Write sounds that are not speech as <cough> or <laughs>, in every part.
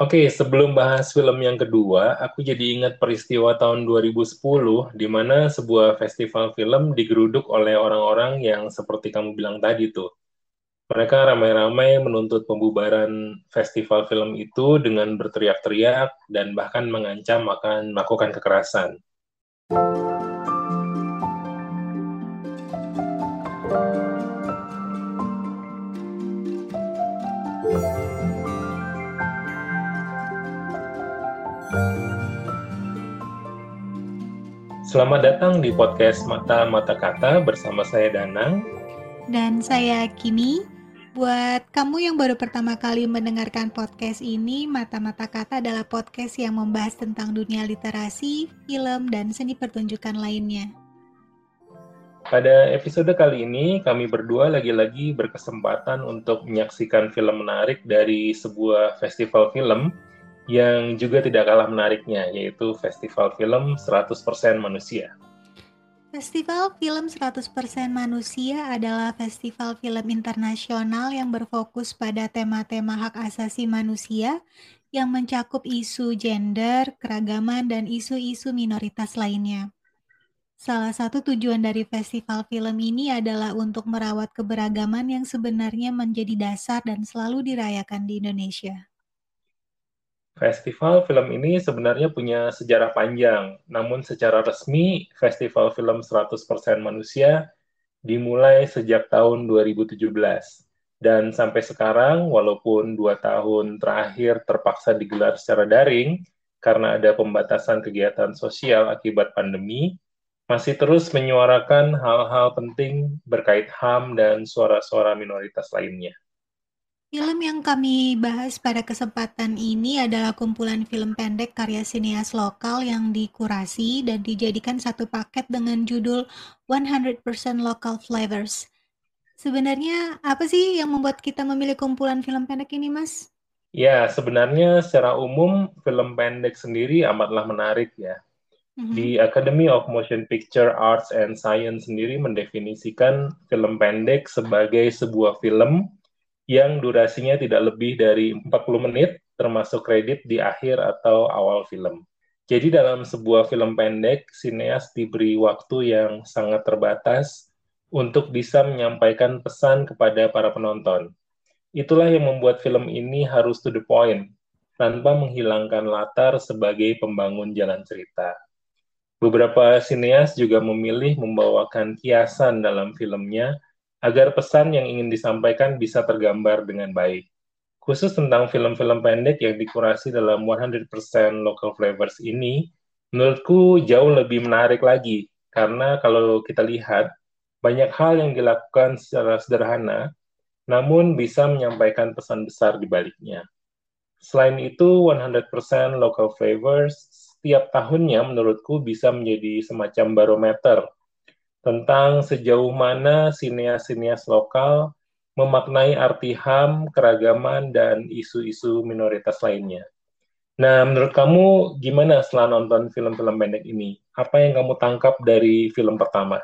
Oke, sebelum bahas film yang kedua, aku jadi ingat peristiwa tahun 2010 di mana sebuah festival film digeruduk oleh orang-orang yang seperti kamu bilang tadi tuh. Mereka ramai-ramai menuntut pembubaran festival film itu dengan berteriak-teriak dan bahkan mengancam akan melakukan kekerasan. Selamat datang di podcast Mata Mata Kata bersama saya Danang dan saya Kimi. Buat kamu yang baru pertama kali mendengarkan podcast ini, Mata Mata Kata adalah podcast yang membahas tentang dunia literasi, film, dan seni pertunjukan lainnya. Pada episode kali ini, kami berdua lagi-lagi berkesempatan untuk menyaksikan film menarik dari sebuah festival film yang juga tidak kalah menariknya, yaitu Festival Film 100% Manusia. Festival Film 100% Manusia adalah festival film internasional yang berfokus pada tema-tema hak asasi manusia yang mencakup isu gender, keragaman, dan isu-isu minoritas lainnya. Salah satu tujuan dari festival film ini adalah untuk merawat keberagaman yang sebenarnya menjadi dasar dan selalu dirayakan di Indonesia. Festival film ini sebenarnya punya sejarah panjang, namun secara resmi Festival Film 100% Manusia dimulai sejak tahun 2017. Dan sampai sekarang, walaupun dua tahun terakhir terpaksa digelar secara daring karena ada pembatasan kegiatan sosial akibat pandemi, masih terus menyuarakan hal-hal penting berkait HAM dan suara-suara minoritas lainnya. Film yang kami bahas pada kesempatan ini adalah kumpulan film pendek karya sinias lokal yang dikurasi dan dijadikan satu paket dengan judul 100% Local Flavors. Sebenarnya apa sih yang membuat kita memilih kumpulan film pendek ini, Mas? Ya, sebenarnya secara umum film pendek sendiri amatlah menarik ya. Mm-hmm. Di Academy of Motion Picture Arts and Science sendiri mendefinisikan film pendek sebagai sebuah film yang durasinya tidak lebih dari 40 menit, termasuk kredit di akhir atau awal film. Jadi dalam sebuah film pendek, sineas diberi waktu yang sangat terbatas untuk bisa menyampaikan pesan kepada para penonton. Itulah yang membuat film ini harus to the point, tanpa menghilangkan latar sebagai pembangun jalan cerita. Beberapa sineas juga memilih membawakan kiasan dalam filmnya agar pesan yang ingin disampaikan bisa tergambar dengan baik. Khusus tentang film-film pendek yang dikurasi dalam 100% local flavors ini, menurutku jauh lebih menarik lagi, karena kalau kita lihat, banyak hal yang dilakukan secara sederhana, namun bisa menyampaikan pesan besar di baliknya. Selain itu, 100% local flavors setiap tahunnya menurutku bisa menjadi semacam barometer tentang sejauh mana sineas-sineas lokal memaknai arti HAM, keragaman, dan isu-isu minoritas lainnya. Nah, menurut kamu gimana setelah nonton film-film pendek ini? Apa yang kamu tangkap dari film pertama?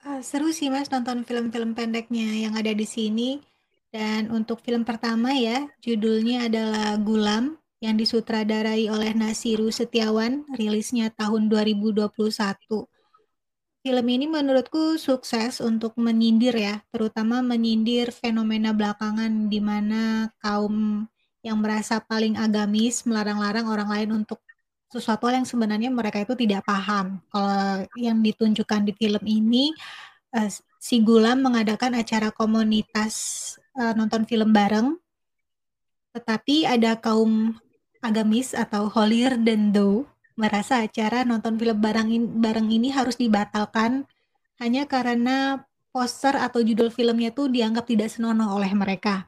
Uh, seru sih mas nonton film-film pendeknya yang ada di sini. Dan untuk film pertama ya, judulnya adalah Gulam yang disutradarai oleh Nasiru Setiawan, rilisnya tahun 2021 film ini menurutku sukses untuk menyindir ya, terutama menyindir fenomena belakangan di mana kaum yang merasa paling agamis melarang-larang orang lain untuk sesuatu yang sebenarnya mereka itu tidak paham. Kalau yang ditunjukkan di film ini, uh, si Gulam mengadakan acara komunitas uh, nonton film bareng, tetapi ada kaum agamis atau holier than thou merasa acara nonton film bareng ini, bareng ini harus dibatalkan hanya karena poster atau judul filmnya tuh dianggap tidak senonoh oleh mereka.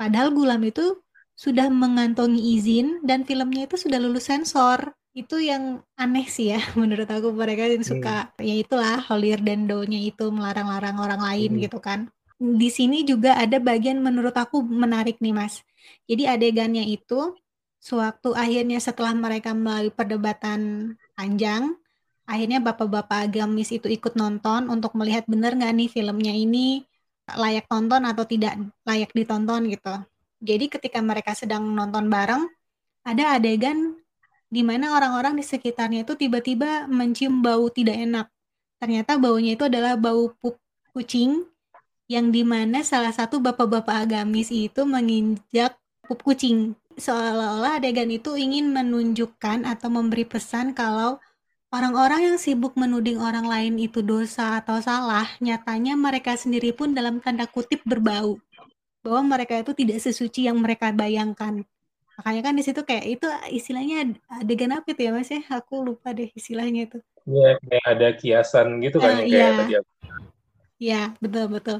Padahal Gulam itu sudah mengantongi izin dan filmnya itu sudah lulus sensor. Itu yang aneh sih ya <laughs> menurut aku mereka yang suka hmm. ya itulah holier dan do-nya itu melarang-larang orang lain hmm. gitu kan. Di sini juga ada bagian menurut aku menarik nih Mas. Jadi adegannya itu Sewaktu akhirnya setelah mereka melalui perdebatan panjang, akhirnya bapak-bapak agamis itu ikut nonton untuk melihat benar nggak nih filmnya ini layak tonton atau tidak layak ditonton gitu. Jadi ketika mereka sedang nonton bareng, ada adegan di mana orang-orang di sekitarnya itu tiba-tiba mencium bau tidak enak. Ternyata baunya itu adalah bau pup kucing yang di mana salah satu bapak-bapak agamis itu menginjak pup kucing. Seolah-olah adegan itu ingin menunjukkan atau memberi pesan kalau orang-orang yang sibuk menuding orang lain itu dosa atau salah, nyatanya mereka sendiri pun dalam tanda kutip berbau. Bahwa mereka itu tidak sesuci yang mereka bayangkan. Makanya kan di situ kayak itu istilahnya adegan apa itu ya Mas ya? Aku lupa deh istilahnya itu. Iya, kayak ada kiasan gitu kan uh, kayak tadi aku. Betul betul.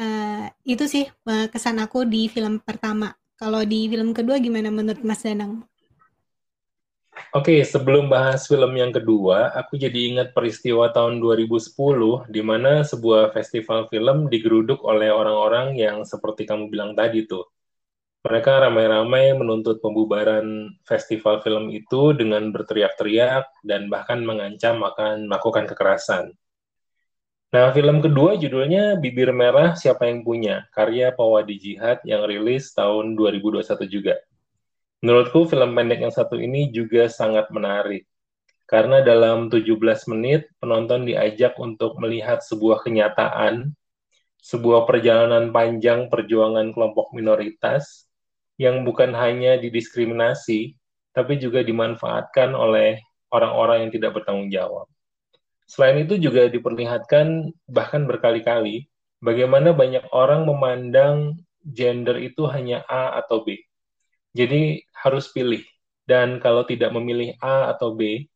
Uh, itu sih uh, kesan aku di film pertama. Kalau di film kedua gimana menurut Mas Danang? Oke, sebelum bahas film yang kedua, aku jadi ingat peristiwa tahun 2010 di mana sebuah festival film digeruduk oleh orang-orang yang seperti kamu bilang tadi tuh. Mereka ramai-ramai menuntut pembubaran festival film itu dengan berteriak-teriak dan bahkan mengancam akan melakukan kekerasan. Nah, film kedua judulnya Bibir Merah Siapa Yang Punya, karya Pawadi Jihad yang rilis tahun 2021 juga. Menurutku film pendek yang satu ini juga sangat menarik. Karena dalam 17 menit, penonton diajak untuk melihat sebuah kenyataan, sebuah perjalanan panjang perjuangan kelompok minoritas, yang bukan hanya didiskriminasi, tapi juga dimanfaatkan oleh orang-orang yang tidak bertanggung jawab. Selain itu juga diperlihatkan bahkan berkali-kali bagaimana banyak orang memandang gender itu hanya A atau B. Jadi harus pilih. Dan kalau tidak memilih A atau B,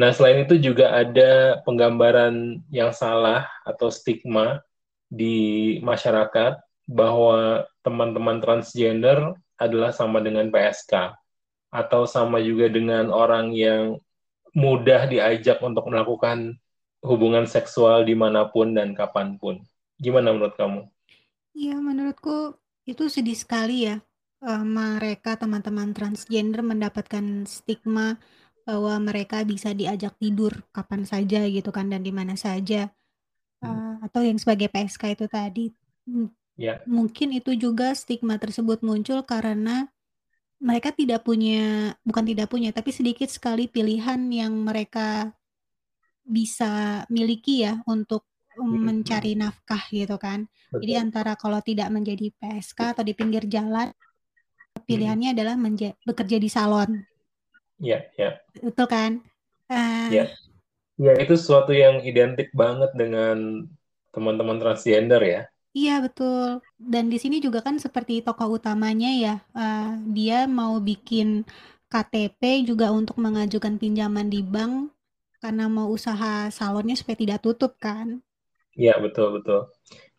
nah selain itu juga ada penggambaran yang salah atau stigma di masyarakat bahwa teman-teman transgender adalah sama dengan PSK atau sama juga dengan orang yang mudah diajak untuk melakukan hubungan seksual di mana pun dan kapan pun. Gimana menurut kamu? Iya, menurutku itu sedih sekali ya. Uh, mereka teman-teman transgender mendapatkan stigma bahwa mereka bisa diajak tidur kapan saja gitu kan dan di mana saja. Uh, atau yang sebagai PSK itu tadi Ya. Mungkin itu juga stigma tersebut muncul karena mereka tidak punya bukan tidak punya, tapi sedikit sekali pilihan yang mereka bisa miliki ya untuk mencari nafkah gitu kan. Jadi antara kalau tidak menjadi PSK atau di pinggir jalan, pilihannya adalah bekerja di salon. Iya, iya. Betul kan? Uh, Iya. Iya, itu sesuatu yang identik banget dengan teman-teman transgender ya. Iya betul, dan di sini juga kan seperti tokoh utamanya ya, uh, dia mau bikin KTP juga untuk mengajukan pinjaman di bank, karena mau usaha salonnya supaya tidak tutup kan. Iya betul betul.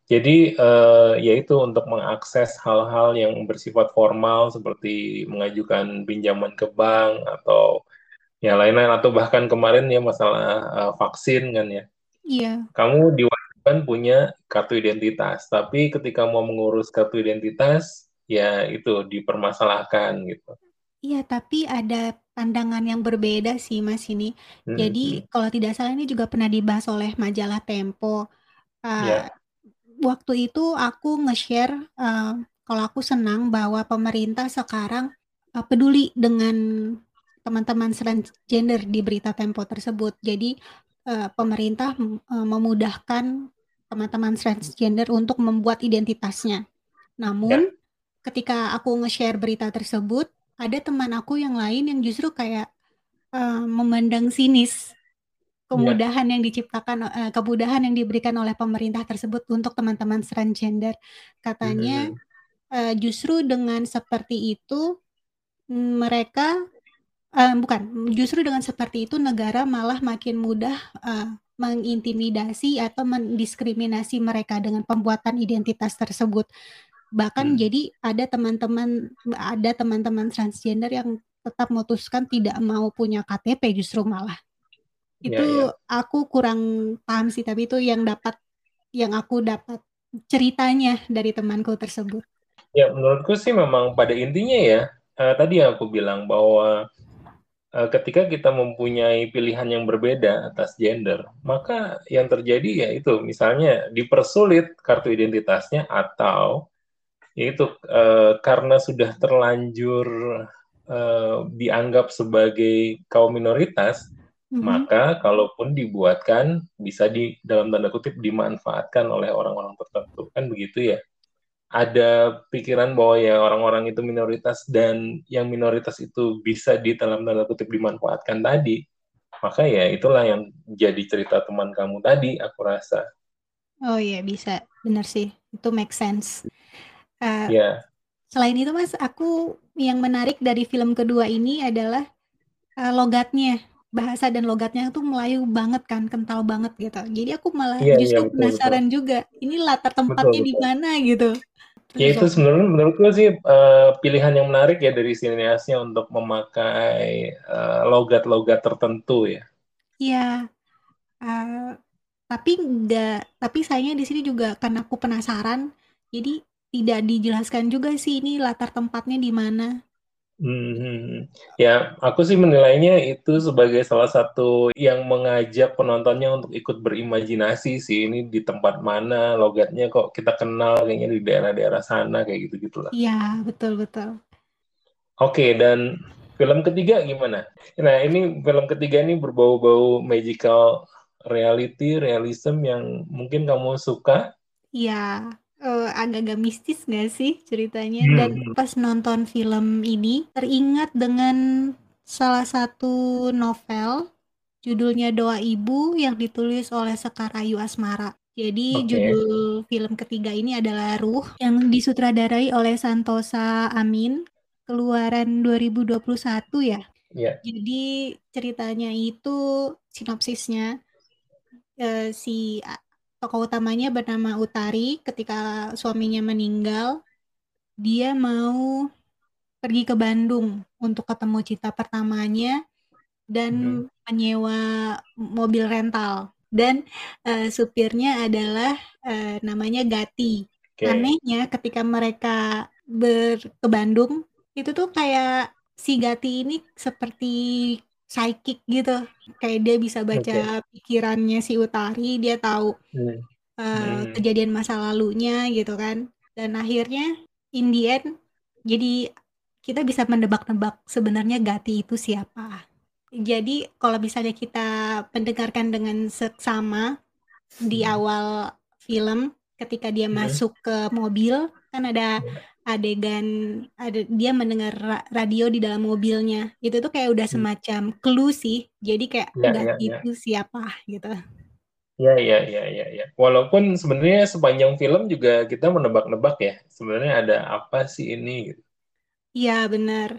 Jadi uh, yaitu untuk mengakses hal-hal yang bersifat formal seperti mengajukan pinjaman ke bank atau yang lain-lain atau bahkan kemarin ya masalah uh, vaksin kan ya. Iya. Kamu di kan punya kartu identitas, tapi ketika mau mengurus kartu identitas, ya itu dipermasalahkan gitu. Iya, tapi ada pandangan yang berbeda sih Mas ini. Hmm. Jadi hmm. kalau tidak salah ini juga pernah dibahas oleh majalah Tempo. Uh, yeah. Waktu itu aku nge-share uh, kalau aku senang bahwa pemerintah sekarang uh, peduli dengan teman-teman transgender di berita Tempo tersebut. Jadi uh, pemerintah uh, memudahkan teman-teman transgender untuk membuat identitasnya. Namun ya. ketika aku nge-share berita tersebut, ada teman aku yang lain yang justru kayak uh, memandang sinis kemudahan ya. yang diciptakan uh, kemudahan yang diberikan oleh pemerintah tersebut untuk teman-teman transgender. Katanya hmm. uh, justru dengan seperti itu mereka uh, bukan justru dengan seperti itu negara malah makin mudah uh, mengintimidasi atau mendiskriminasi mereka dengan pembuatan identitas tersebut. Bahkan hmm. jadi ada teman-teman ada teman-teman transgender yang tetap memutuskan tidak mau punya KTP justru malah. Ya, itu ya, ya. aku kurang paham sih tapi itu yang dapat yang aku dapat ceritanya dari temanku tersebut. Ya menurutku sih memang pada intinya ya uh, tadi yang aku bilang bahwa ketika kita mempunyai pilihan yang berbeda atas gender, maka yang terjadi ya itu misalnya dipersulit kartu identitasnya atau yaitu uh, karena sudah terlanjur uh, dianggap sebagai kaum minoritas, mm-hmm. maka kalaupun dibuatkan bisa di dalam tanda kutip dimanfaatkan oleh orang-orang tertentu kan begitu ya. Ada pikiran bahwa ya orang-orang itu minoritas dan yang minoritas itu bisa di dalam tanda kutip dimanfaatkan tadi, maka ya itulah yang jadi cerita teman kamu tadi aku rasa. Oh iya bisa, benar sih, itu make sense. Uh, ya. Yeah. Selain itu mas, aku yang menarik dari film kedua ini adalah uh, logatnya bahasa dan logatnya tuh Melayu banget kan, kental banget gitu. Jadi aku malah yeah, justru yeah, betul, penasaran betul. juga, ini latar tempatnya di mana gitu. Ya itu sebenarnya menurutku sih uh, pilihan yang menarik ya dari sineasnya untuk memakai logat-logat uh, tertentu ya. Iya, uh, tapi enggak tapi sayangnya di sini juga karena aku penasaran, jadi tidak dijelaskan juga sih ini latar tempatnya di mana. Hmm, ya, aku sih menilainya itu sebagai salah satu yang mengajak penontonnya untuk ikut berimajinasi sih. Ini di tempat mana, logatnya kok kita kenal kayaknya di daerah-daerah sana kayak gitu gitulah. Iya, betul betul. Oke, dan film ketiga gimana? Nah, ini film ketiga ini berbau-bau magical reality, realism yang mungkin kamu suka. Iya uh, agak-agak mistis gak sih ceritanya? Hmm. Dan pas nonton film ini teringat dengan salah satu novel judulnya Doa Ibu yang ditulis oleh Sekar Ayu Asmara. Jadi okay. judul film ketiga ini adalah Ruh yang disutradarai oleh Santosa Amin, keluaran 2021 ya. Yeah. Jadi ceritanya itu sinopsisnya uh, si tokoh utamanya bernama Utari ketika suaminya meninggal dia mau pergi ke Bandung untuk ketemu cinta pertamanya dan hmm. menyewa mobil rental dan uh, supirnya adalah uh, namanya Gati. Okay. Anehnya ketika mereka ber ke Bandung itu tuh kayak si Gati ini seperti psychic gitu kayak dia bisa baca okay. pikirannya si Utari dia tahu hmm. Uh, hmm. kejadian masa lalunya gitu kan dan akhirnya in the end jadi kita bisa mendebak-nebak sebenarnya Gati itu siapa jadi kalau misalnya kita mendengarkan dengan seksama di hmm. awal film ketika dia hmm. masuk ke mobil kan ada hmm adegan ada dia mendengar radio di dalam mobilnya. Itu tuh kayak udah hmm. semacam clue sih. Jadi kayak ya, nggak ya, itu ya. siapa gitu. Ya ya ya ya ya. Walaupun sebenarnya sepanjang film juga kita menebak-nebak ya sebenarnya ada apa sih ini gitu. Iya benar.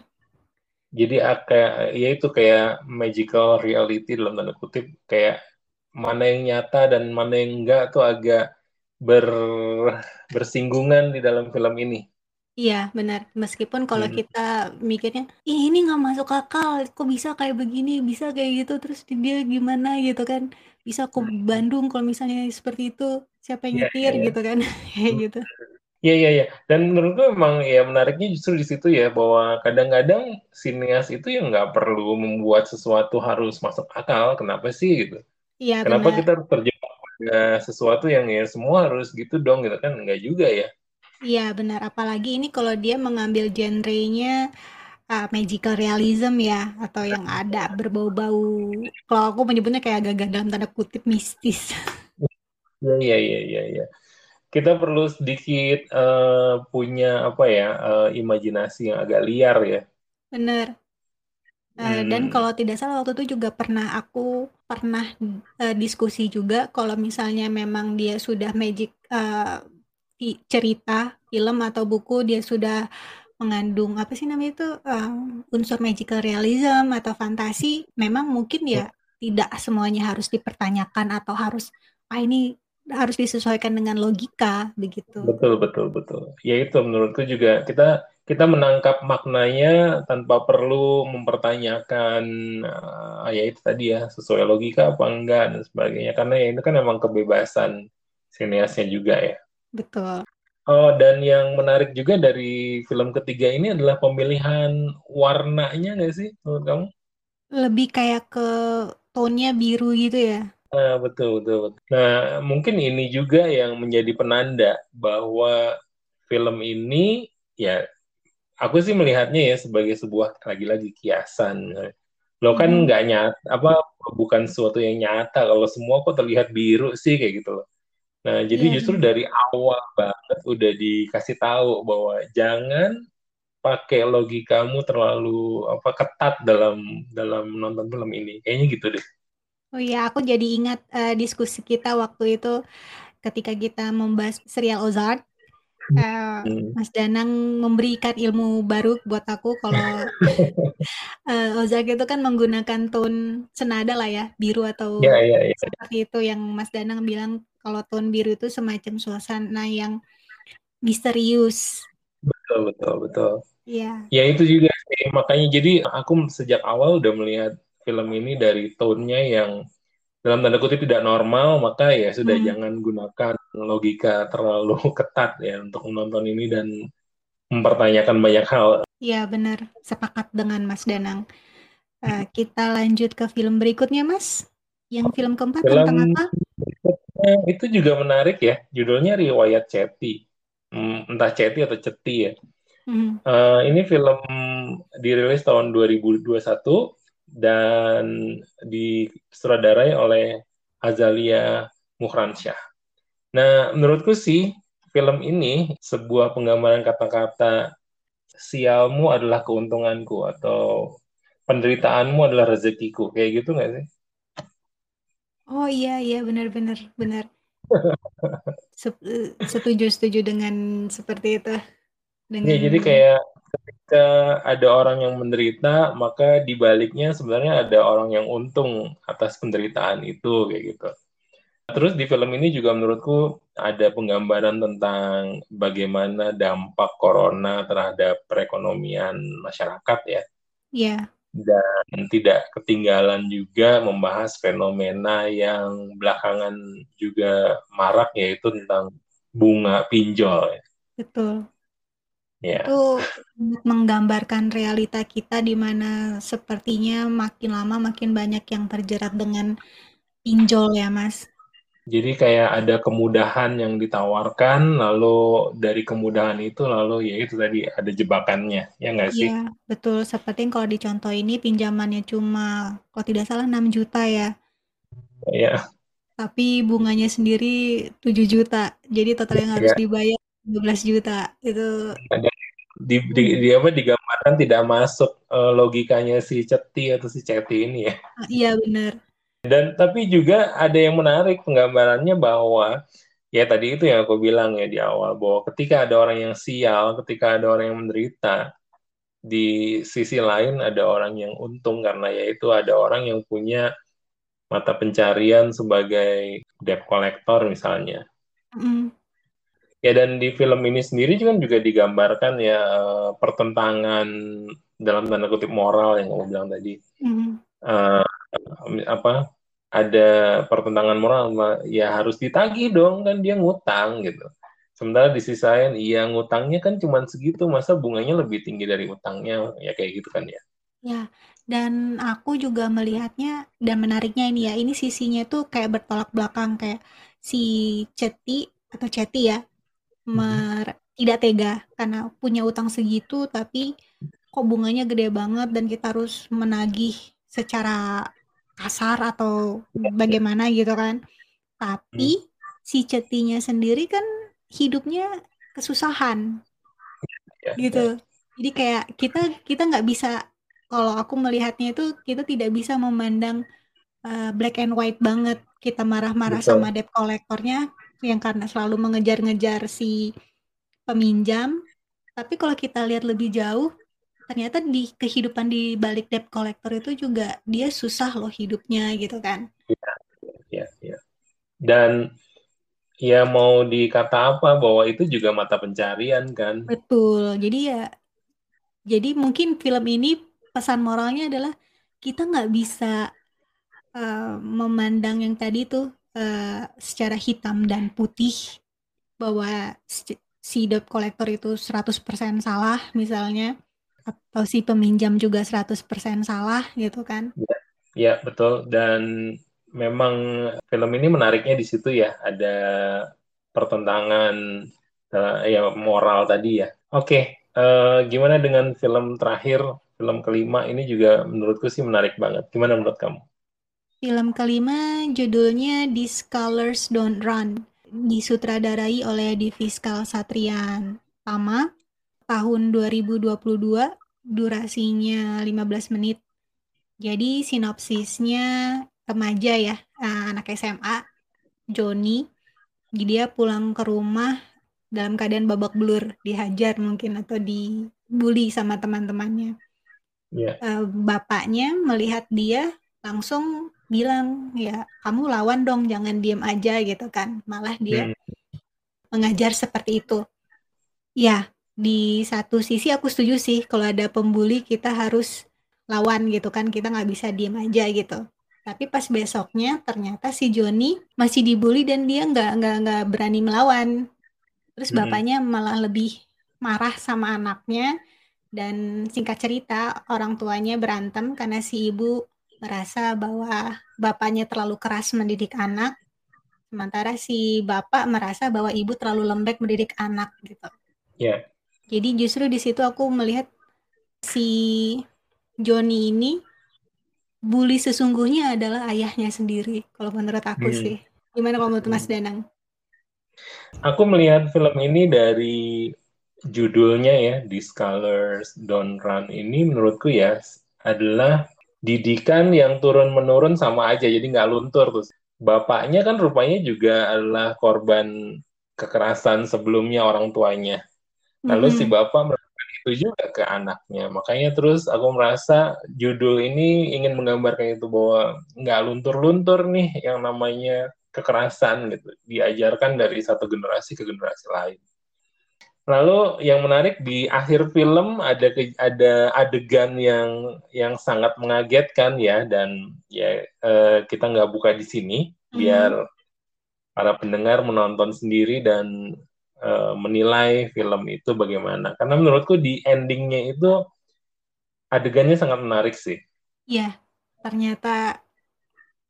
Jadi ah, kayak ya itu kayak magical reality dalam tanda kutip. Kayak mana yang nyata dan mana yang enggak tuh agak ber bersinggungan di dalam film ini Iya benar, meskipun kalau Hmm. kita mikirnya, "Ih ini nggak masuk akal, kok bisa kayak begini, bisa kayak gitu, terus dia gimana?" Gitu kan. Bisa ke hmm. Bandung kalau misalnya seperti itu, siapa yang Iya nyetir iya gitu kan, <laughs> kayak hmm. gitu. Iya iya iya, dan menurutku memang ya menariknya justru di situ ya, bahwa kadang-kadang sineas itu yang nggak perlu membuat sesuatu harus masuk akal, kenapa sih gitu. Iya Kenapa kita harus terjebak pada sesuatu yang ya semua harus gitu dong gitu kan, enggak juga ya. Iya benar, apalagi ini kalau dia mengambil genrenya uh, magical realism ya, atau yang ada berbau-bau, kalau aku menyebutnya kayak agak-agak dalam tanda kutip mistis. Iya iya iya iya. Ya. Kita perlu sedikit uh, punya apa ya uh, imajinasi yang agak liar ya. Benar. Uh, hmm. Dan kalau tidak salah waktu itu juga pernah aku pernah uh, diskusi juga kalau misalnya memang dia sudah magic uh, cerita, film atau buku dia sudah mengandung apa sih namanya itu uh, unsur magical realism atau fantasi, memang mungkin ya tidak semuanya harus dipertanyakan atau harus ah ini harus disesuaikan dengan logika begitu. Betul betul betul. Ya itu menurutku juga kita kita menangkap maknanya tanpa perlu mempertanyakan uh, ya itu tadi ya sesuai logika apa enggak dan sebagainya karena ya itu kan memang kebebasan sineasnya juga ya. Betul. Oh, dan yang menarik juga dari film ketiga ini adalah pemilihan warnanya nggak sih menurut kamu? Lebih kayak ke tone-nya biru gitu ya? Nah, betul, betul, betul. Nah, mungkin ini juga yang menjadi penanda bahwa film ini ya aku sih melihatnya ya sebagai sebuah lagi-lagi kiasan. Lo kan hmm. nggak nyata, apa bukan sesuatu yang nyata kalau semua kok terlihat biru sih kayak gitu loh. Nah, jadi yeah. justru dari awal banget udah dikasih tahu bahwa jangan pakai logikamu terlalu apa ketat dalam dalam nonton film ini. Kayaknya gitu deh. Oh iya, aku jadi ingat uh, diskusi kita waktu itu ketika kita membahas serial Ozark. Uh, Mas Danang memberikan ilmu baru buat aku kalau uh, <laughs> Ozark itu kan menggunakan tone senada lah ya biru atau yeah, yeah, yeah. seperti itu yang Mas Danang bilang kalau tone biru itu semacam suasana yang misterius. Betul betul betul. Iya. Ya itu juga sih makanya jadi aku sejak awal udah melihat film ini dari tone-nya yang dalam tanda kutip tidak normal, maka ya sudah hmm. jangan gunakan logika terlalu <laughs> ketat ya untuk menonton ini dan mempertanyakan banyak hal. Iya benar, sepakat dengan Mas Danang. Uh, kita lanjut ke film berikutnya, Mas. Yang film keempat film tentang apa? Itu juga menarik ya, judulnya Riwayat Ceti. Hmm, entah Ceti atau Ceti ya. Hmm. Uh, ini film dirilis tahun 2021 dan disutradarai oleh Azalia Muhransyah. Nah, menurutku sih film ini sebuah penggambaran kata-kata sialmu adalah keuntunganku atau penderitaanmu adalah rezekiku. Kayak gitu nggak sih? Oh iya iya benar-benar benar. <laughs> setuju setuju dengan seperti itu. Dengan... Ya, jadi kayak ketika ada orang yang menderita, maka di baliknya sebenarnya ada orang yang untung atas penderitaan itu kayak gitu. Terus di film ini juga menurutku ada penggambaran tentang bagaimana dampak corona terhadap perekonomian masyarakat ya. Iya. Dan tidak ketinggalan juga membahas fenomena yang belakangan juga marak yaitu tentang bunga pinjol. Betul. Yeah. Itu menggambarkan realita kita di mana sepertinya makin lama makin banyak yang terjerat dengan pinjol ya, Mas. Jadi kayak ada kemudahan yang ditawarkan, lalu dari kemudahan itu lalu ya itu tadi ada jebakannya, ya nggak sih? Iya, betul. Seperti kalau di contoh ini pinjamannya cuma kalau tidak salah 6 juta ya. Iya. Tapi bunganya sendiri 7 juta. Jadi total yang harus ya. dibayar 12 juta. Itu ada di, di, di apa digambarkan tidak masuk uh, logikanya si Ceti atau si Ceti ini ya. Iya benar. Dan tapi juga ada yang menarik penggambarannya bahwa ya tadi itu yang aku bilang ya di awal bahwa ketika ada orang yang sial, ketika ada orang yang menderita, di sisi lain ada orang yang untung karena yaitu ada orang yang punya mata pencarian sebagai debt collector misalnya. Mm Ya dan di film ini sendiri kan juga digambarkan ya eh, pertentangan dalam tanda kutip moral yang kamu bilang tadi. Mm. Uh, apa ada pertentangan moral ya harus ditagih dong kan dia ngutang gitu. Sementara di sisi lain iya ngutangnya kan cuma segitu masa bunganya lebih tinggi dari utangnya ya kayak gitu kan ya. Ya, dan aku juga melihatnya dan menariknya ini ya, ini sisinya tuh kayak bertolak belakang kayak si Ceti atau Ceti ya mer tidak tega karena punya utang segitu tapi kok bunganya gede banget dan kita harus menagih secara kasar atau bagaimana gitu kan. Tapi hmm. si cetinya sendiri kan hidupnya kesusahan. Ya, gitu. Ya. Jadi kayak kita kita nggak bisa kalau aku melihatnya itu kita tidak bisa memandang uh, black and white banget. Kita marah-marah sama debt kolektornya yang karena selalu mengejar-ngejar si peminjam. Tapi kalau kita lihat lebih jauh, ternyata di kehidupan di balik debt collector itu juga dia susah loh hidupnya gitu kan. Iya, iya, iya. Dan ya mau dikata apa bahwa itu juga mata pencarian kan. Betul. Jadi ya jadi mungkin film ini pesan moralnya adalah kita nggak bisa uh, memandang yang tadi tuh uh, secara hitam dan putih bahwa si debt collector itu 100% salah misalnya atau si peminjam juga 100% salah gitu kan. Ya, ya betul dan memang film ini menariknya di situ ya ada pertentangan uh, ya moral tadi ya. Oke, uh, gimana dengan film terakhir, film kelima ini juga menurutku sih menarik banget. Gimana menurut kamu? Film kelima judulnya These Colors Don't Run, disutradarai oleh Diviskal Satrian Tama, tahun 2022, durasinya 15 menit. Jadi sinopsisnya remaja ya, eh, anak SMA, Joni, dia pulang ke rumah dalam keadaan babak belur, dihajar mungkin atau dibully sama teman-temannya. Yeah. Iya. Bapaknya melihat dia langsung bilang ya kamu lawan dong, jangan diem aja gitu kan. Malah dia hmm. mengajar seperti itu. Ya, di satu sisi aku setuju sih kalau ada pembuli kita harus lawan gitu kan, kita nggak bisa diem aja gitu. Tapi pas besoknya ternyata si Joni masih dibully dan dia nggak nggak nggak berani melawan. Terus hmm. bapaknya malah lebih marah sama anaknya dan singkat cerita orang tuanya berantem karena si ibu merasa bahwa bapaknya terlalu keras mendidik anak sementara si bapak merasa bahwa ibu terlalu lembek mendidik anak gitu. Ya. Yeah. Jadi justru di situ aku melihat si Joni ini bully sesungguhnya adalah ayahnya sendiri kalau menurut aku hmm. sih. Gimana kalau menurut Mas Danang? Aku melihat film ini dari judulnya ya These Colors Don't Run ini menurutku ya adalah didikan yang turun menurun sama aja jadi nggak luntur terus. Bapaknya kan rupanya juga adalah korban kekerasan sebelumnya orang tuanya lalu mm -hmm. si bapak itu juga ke anaknya. Makanya terus aku merasa judul ini ingin menggambarkan itu bahwa nggak luntur-luntur nih yang namanya kekerasan gitu. Diajarkan dari satu generasi ke generasi lain. Lalu yang menarik di akhir film ada ada adegan yang yang sangat mengagetkan ya dan ya eh, kita nggak buka di sini mm-hmm. biar para pendengar menonton sendiri dan uh, menilai film itu bagaimana. Karena menurutku di endingnya itu adegannya sangat menarik sih. Iya, ternyata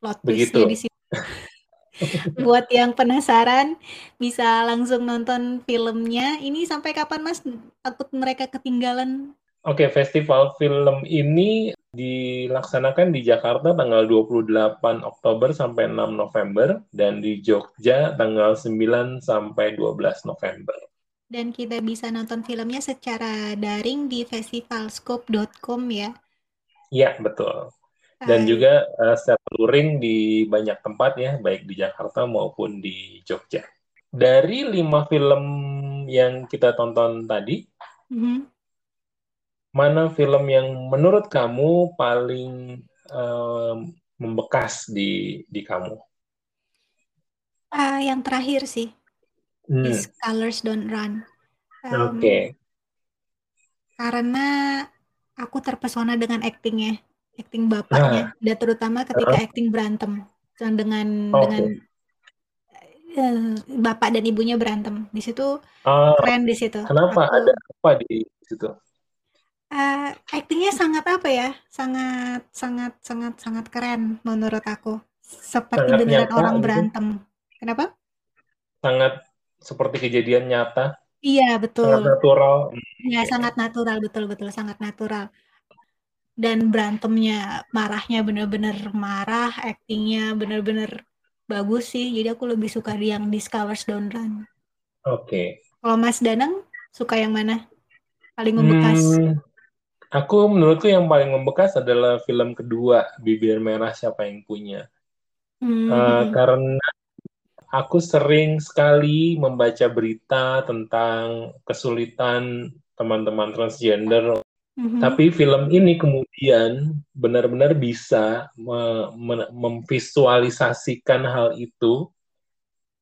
plot twistnya di situ. <laughs> Buat yang penasaran bisa langsung nonton filmnya. Ini sampai kapan Mas? Takut mereka ketinggalan Oke, festival film ini dilaksanakan di Jakarta tanggal 28 Oktober sampai 6 November dan di Jogja tanggal 9 sampai 12 November. Dan kita bisa nonton filmnya secara daring di festivalscope.com ya. Iya, betul. Dan Hai. juga uh, secara luring di banyak tempat ya, baik di Jakarta maupun di Jogja. Dari lima film yang kita tonton tadi, mm -hmm mana film yang menurut kamu paling um, membekas di di kamu? Uh, yang terakhir sih, hmm. These Colors Don't Run. Um, Oke. Okay. Karena aku terpesona dengan aktingnya, akting bapaknya, nah. dan terutama ketika uh. akting berantem, dengan okay. dengan uh, bapak dan ibunya berantem di situ uh, keren di situ. Kenapa aku, ada apa di situ? Uh, aktingnya sangat apa ya, sangat sangat sangat sangat keren menurut aku. Seperti Sangat beneran nyata orang gitu. berantem. Kenapa? Sangat seperti kejadian nyata, Iya, betul. sangat natural. Iya, sangat natural, betul betul, sangat natural. Dan berantemnya, marahnya bener-bener marah, aktingnya bener-bener bagus sih. Jadi aku lebih suka di yang Discovers Don't Run. Oke. Kalau Mas Danang suka yang mana? Paling membekas? Hmm, Aku menurutku yang paling membekas adalah film kedua Bibir Merah Siapa Yang Punya. Hmm. Uh, karena aku sering sekali membaca berita tentang kesulitan teman-teman transgender. Mm-hmm. Tapi film ini kemudian benar-benar bisa me- me- memvisualisasikan hal itu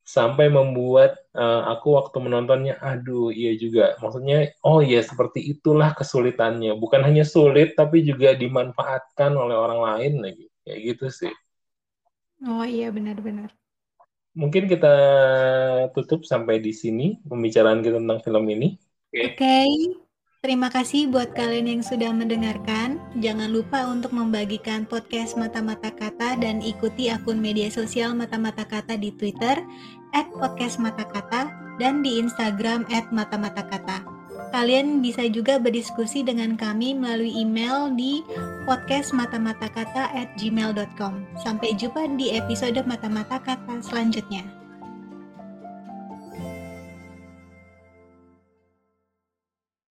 sampai membuat uh, aku waktu menontonnya aduh iya juga. Maksudnya oh iya seperti itulah kesulitannya. Bukan hanya sulit tapi juga dimanfaatkan oleh orang lain lagi. Kayak gitu sih. Oh iya benar-benar mungkin kita tutup sampai di sini pembicaraan kita tentang film ini. Oke. Okay. okay. Terima kasih buat kalian yang sudah mendengarkan. Jangan lupa untuk membagikan podcast Mata-Mata Kata dan ikuti akun media sosial Mata-Mata Kata di Twitter, at podcast Mata Kata, dan di Instagram at Mata-Mata Kata. Kalian bisa juga berdiskusi dengan kami melalui email di podcastmatamatakata at gmail.com. Sampai jumpa di episode Mata-Mata Kata selanjutnya.